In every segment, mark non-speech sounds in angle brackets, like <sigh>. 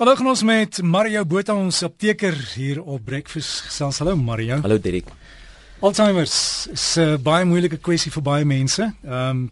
Hallo ons met Mario Botha ons apteker hier op Breakfast gesels. Hallo Mario. Hallo Dirk. Alzheimer's is 'n uh, baie moeilike kwessie vir baie mense. Ehm um,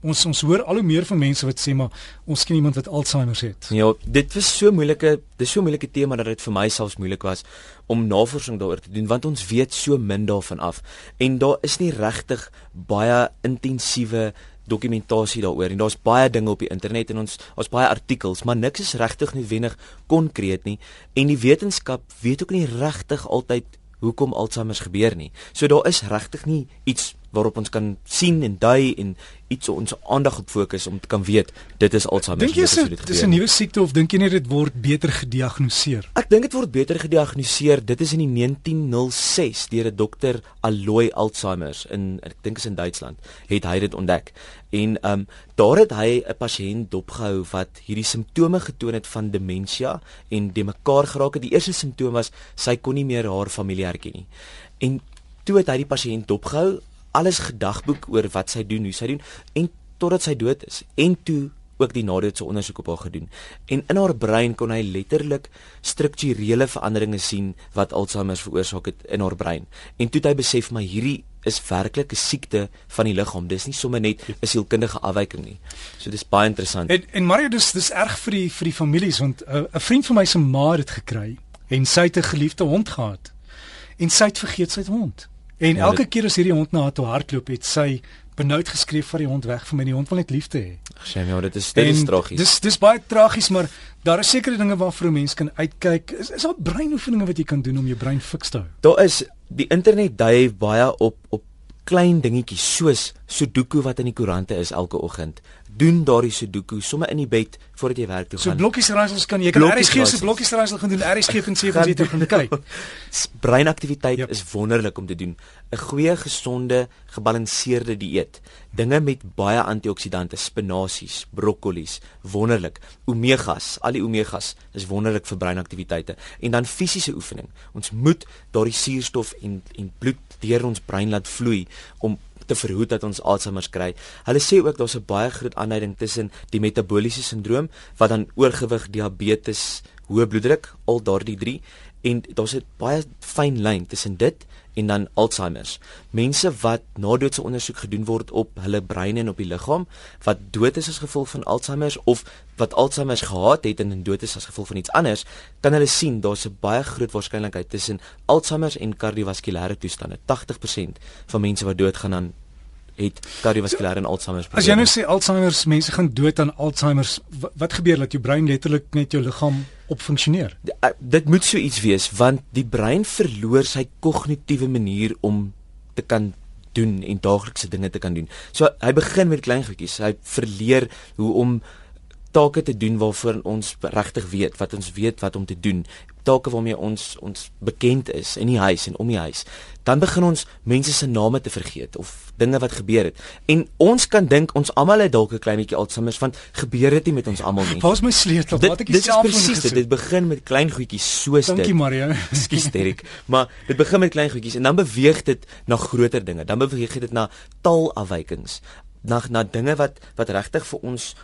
ons ons hoor al hoe meer van mense wat sê maar ons ken iemand wat Alzheimer's het. Ja, dit was so moeilike, dis so moeilike tema dat dit vir my selfs moeilik was om navorsing daaroor te doen want ons weet so min daarvan af en daar is nie regtig baie intensiewe dokumentasie daaroor en daar's baie dinge op die internet en ons ons baie artikels, maar niks is regtig noodwendig konkreet nie en die wetenskap weet ook nie regtig altyd hoekom Alzheimer gebeur nie. So daar is regtig nie iets waarop ons kan sien en dui en iets ons aandag op fokus om te kan weet dit is Alzheimer. Dink jy dit is 'n nuwe siekte of dink jy net dit word beter gediagnoseer? Ek dink dit word beter gediagnoseer. Dit is in die 1906 deur 'n dokter Aloy Alzheimer in ek dink is in Duitsland het hy dit ontdek. En ehm um, daar het hy 'n pasiënt dopgehou wat hierdie simptome getoon het van demensie en de mekaar geraak het. Die eerste simptoom was sy kon nie meer haar familie herken nie. En toe het hy die pasiënt dopgehou alles gedagboek oor wat sy doen, hoe sy doen en totdat sy dood is. En toe ook die nadoetse ondersoek op haar gedoen. En in haar brein kon hy letterlik strukturele veranderinge sien wat Alzheimer veroorsaak het in haar brein. En toe het hy besef maar hierdie is werklik 'n siekte van die liggaam. Dis nie sommer net 'n sielkundige afwyking nie. So dis baie interessant. En en Mario dis dis erg vir die vir die families want uh, 'n vriend van my se ma het gekry en sy het 'n geliefde hond gehad. En sy het vergeet sy het hond. En ja, elke dit... keer as hierdie hond na haar toe hardloop, het sy benoud geskree vir die hond weg van my. Die hond wil net liefde hê. Sjem, ja, dit is dit is tragies. Dis dis baie tragies, maar daar is sekere dinge waarvoor 'n mens kan uitkyk. Is is daar breinoefeninge wat jy kan doen om jou brein fiks te hou? Daar is die internet dui baie op op klein dingetjies soos Sudoku wat in die koerante is elke oggend. Doen daardie Sudoku sommer in die bed voordat jy werk toe gaan. So blokkies raaisels kan jy kan RSG se blokkies raaisel gaan doen. RSG kan sê jy gaan kyk. <laughs> Breinaktiwiteit yep. is wonderlik om te doen. 'n Goeie, gesonde, gebalanseerde dieet. Dinge met baie antioksidante, spinasies, brokkolies, wonderlik. Omegas, al die omegas is wonderlik vir breinaktiwiteite. En dan fisiese oefening. Ons moet daardie suurstof en en bloed deur ons brein laat vloei om te verhoed dat ons Alzheimer kry. Hulle sê ook daar's 'n baie groot aanleiding tussen die metabooliese sindroom wat dan oorgewig, diabetes, hoë bloeddruk, al daardie 3 en daar's 'n baie fyn lyn tussen dit en dan Alzheimer. Mense wat nadoetse ondersoek gedoen word op hulle brein en op die liggaam wat dood is as gevolg van Alzheimer of wat Alzheimer gehad het en in dood is as gevolg van iets anders, kan hulle sien daar's 'n baie groot waarskynlikheid tussen Alzheimer en kardiovaskulêre toestande. 80% van mense wat doodgaan aan het kardiovaskulêre en Alzheimer. As jy nou sê Alzheimer, mense gaan dood aan Alzheimer, wat gebeur dat jou brein letterlik net jou liggaam op funksioneer. Uh, dit moet so iets wees want die brein verloor sy kognitiewe manier om te kan doen en daaglikse dinge te kan doen. So hy begin met klein goedjies. Hy verleer hoe om take te doen waarvoor ons regtig weet wat ons weet wat om te doen take waarmee ons ons bekend is in die huis en om die huis dan begin ons mense se name te vergeet of dinge wat gebeur het. En ons kan dink ons almal het dalk 'n klein bietjie Alzheimer want gebeur dit nie met ons almal nie. Waar's my sleutel? Wat ek self presies dit, dit begin met klein goedjies soos Dankie, dit. Dankie Mario. <laughs> <laughs> Skus Derek maar dit begin met klein goedjies en dan beweeg dit na groter dinge. Dan beweeg dit na taalafwykings na na dinge wat wat regtig vir ons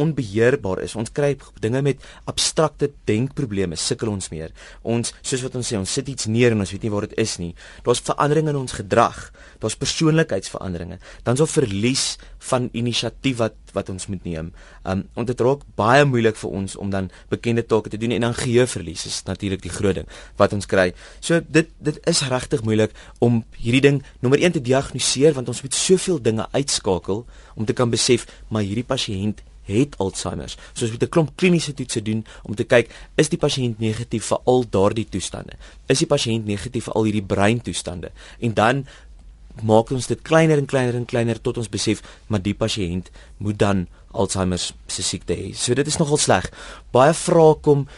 onbeheerbaar is. Ons kry dinge met abstrakte denkprobleme, sukkel ons meer. Ons soos wat ons sê, ons sit iets neer en ons weet nie waar dit is nie. Daar's veranderinge in ons gedrag. Daar's persoonlikheidsveranderinge. Dan's daar verlies van inisiatief wat wat ons moet neem. Um en dit raak baie moeilik vir ons om dan bekende take te doen en dan geheueverlies is natuurlik die groot ding wat ons kry. So dit dit is regtig moeilik om hierdie ding nommer 1 te diagnoseer want ons moet soveel dinge uitskakel om te kan besef maar hierdie pasiënt het Alzheimer. So ons moet 'n klomp kliniese toetse doen om te kyk is die pasiënt negatief vir al daardie toestande. Is die pasiënt negatief vir al hierdie breintoestande? En dan maak ons dit kleiner en kleiner en kleiner tot ons besef maar die pasiënt moet dan Alzheimer se siekte hê. So dit is nogal sleg. Baie vrae kom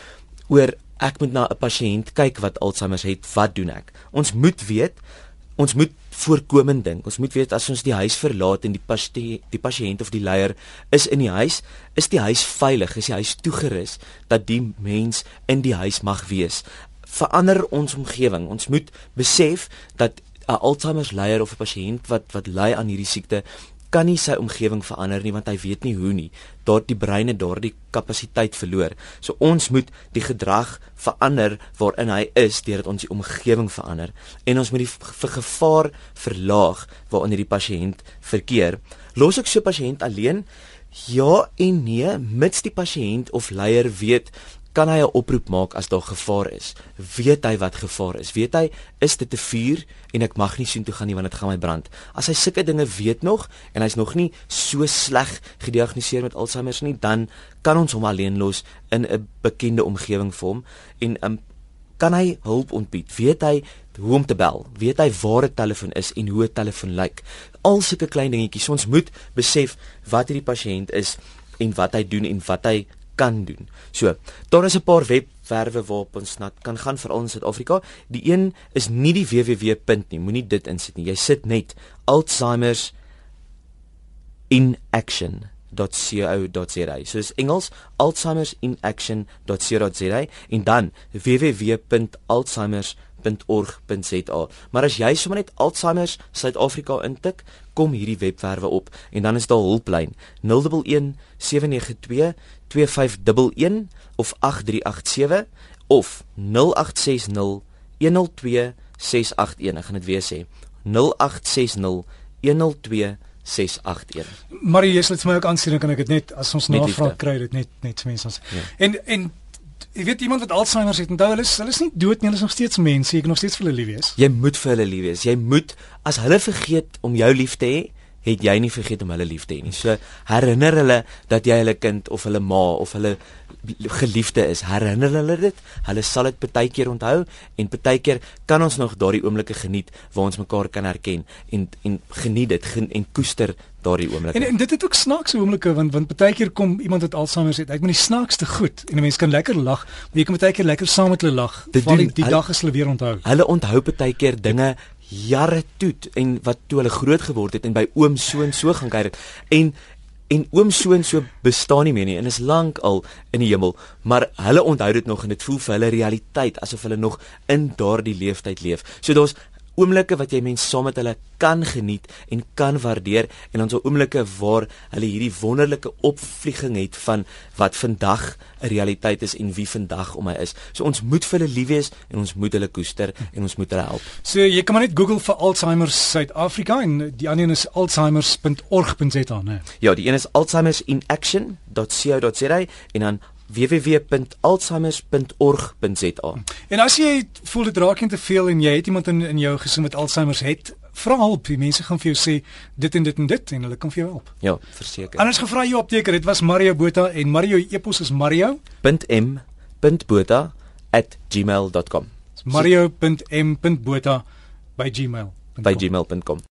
oor ek moet na 'n pasiënt kyk wat Alzheimer het, wat doen ek? Ons moet weet ons moet voorkomend dink. Ons moet weet as ons die huis verlaat en die pasiënt die pasiënt of die leier is in die huis, is die huis veilig, is die huis toegerus dat die mens in die huis mag wees. Verander ons omgewing. Ons moet besef dat 'n Alzheimer leier of 'n pasiënt wat wat ly aan hierdie siekte kan nie sy omgewing verander nie want hy weet nie hoe nie. Daardie brein het daardie kapasiteit verloor. So ons moet die gedrag verander waarin hy is deurdat ons die omgewing verander en ons moet die gevaar verlaag waarin die pasiënt verkeer. Los ek so pasiënt alleen? Ja en nee, mits die pasiënt of leier weet kan hy 'n oproep maak as daar gevaar is. Weet hy wat gevaar is? Weet hy is dit 'n vuur en ek mag nie soontoe gaan nie want dit gaan my brand. As hy sulke dinge weet nog en hy's nog nie so sleg gediagnoseer met Alzheimer nie, dan kan ons hom alleen los in 'n bekende omgewing vir hom en um, kan hy hulp ontbied. Weet hy hoe om te bel? Weet hy waar 'n telefoon is en hoe 'n telefoon lyk? Al sulke klein dingetjies. Ons moet besef wat hierdie pasiënt is en wat hy doen en wat hy kan doen. So, daar is 'n paar webwerwe waarop ons nat kan gaan vir ons Suid-Afrika. Die een is nie die www. nie, moenie dit insit nie. Jy sit net Alzheimer's in action.co.za. So dis Engels Alzheimer's in action.co.za en dan www.alzheimer's www.org.za. Maar as jy sommer net Alzheimer Suid-Afrika intik, kom hierdie webwerwe op en dan is daar hulplyn 011 792 2511 of 8387 of 0860 102 681. Ek gaan dit weer sê. 0860 102 681. Maar jy sê dit vir my ook aansien kan ek dit net as ons navraag kry dit net net mense ons. Ja. En en jy weet iemand wat Alzheimer het, onthou hulle is hulle is nie dood nie, hulle is nog steeds mense, jy kan nog steeds vir hulle lief wees. Jy moet vir hulle lief wees. Jy moet as hulle vergeet om jou lief te hê, het jy nie vergeet om hulle lief te hê nie. So herinner hulle dat jy hulle kind of hulle ma of hulle geliefde is. Herinner hulle dit. Hulle sal dit baie keer onthou en baie keer kan ons nog daardie oomblikke geniet waar ons mekaar kan herken en en geniet dit gen, en koester daardie oomblikke. En, en dit het ook snaakse oomblikke want want baie keer kom iemand wat Alzheimer het, ek moet die snaakste goed en 'n mens kan lekker lag, maar jy kan baie keer lekker saam met hulle lag. Want die, die hulle, dag is hulle weer onthou. Hulle onthou baie keer dinge jare toe en wat toe hulle groot geword het en by oom so en so gaan kuier en en oom so en so bestaan nie meer nie en is lank al in die hemel maar hulle onthou dit nog en dit voel vir hulle realiteit asof hulle nog in daardie leeftyd leef. So daar's oomblikke wat jy mens saam met hulle kan geniet en kan waardeer en ons oomblikke waar hulle hierdie wonderlike opvlieging het van wat vandag 'n realiteit is en wie vandag om my is. So ons moet vir hulle lief wees en ons moet hulle koester en ons moet hulle help. So jy kan maar net Google vir Alzheimer Suid-Afrika en die ander een is alzheimers.org.za, né? Ja, die een is alzheimersinAction.co.za en dan www.alzheimers.org.za. En as jy voel dit raak net te veel en jy het iemand in in jou gesin wat Alzheimer het, vra hulp. Die mense gaan vir jou sê dit en dit en dit en hulle kan vir jou help. Ja, verseker. Anders gevra jy opteken, dit was Mario Botha en Mario e-pos is mario.m.botha@gmail.com. Mario.m.botha by gmail. by gmail.com.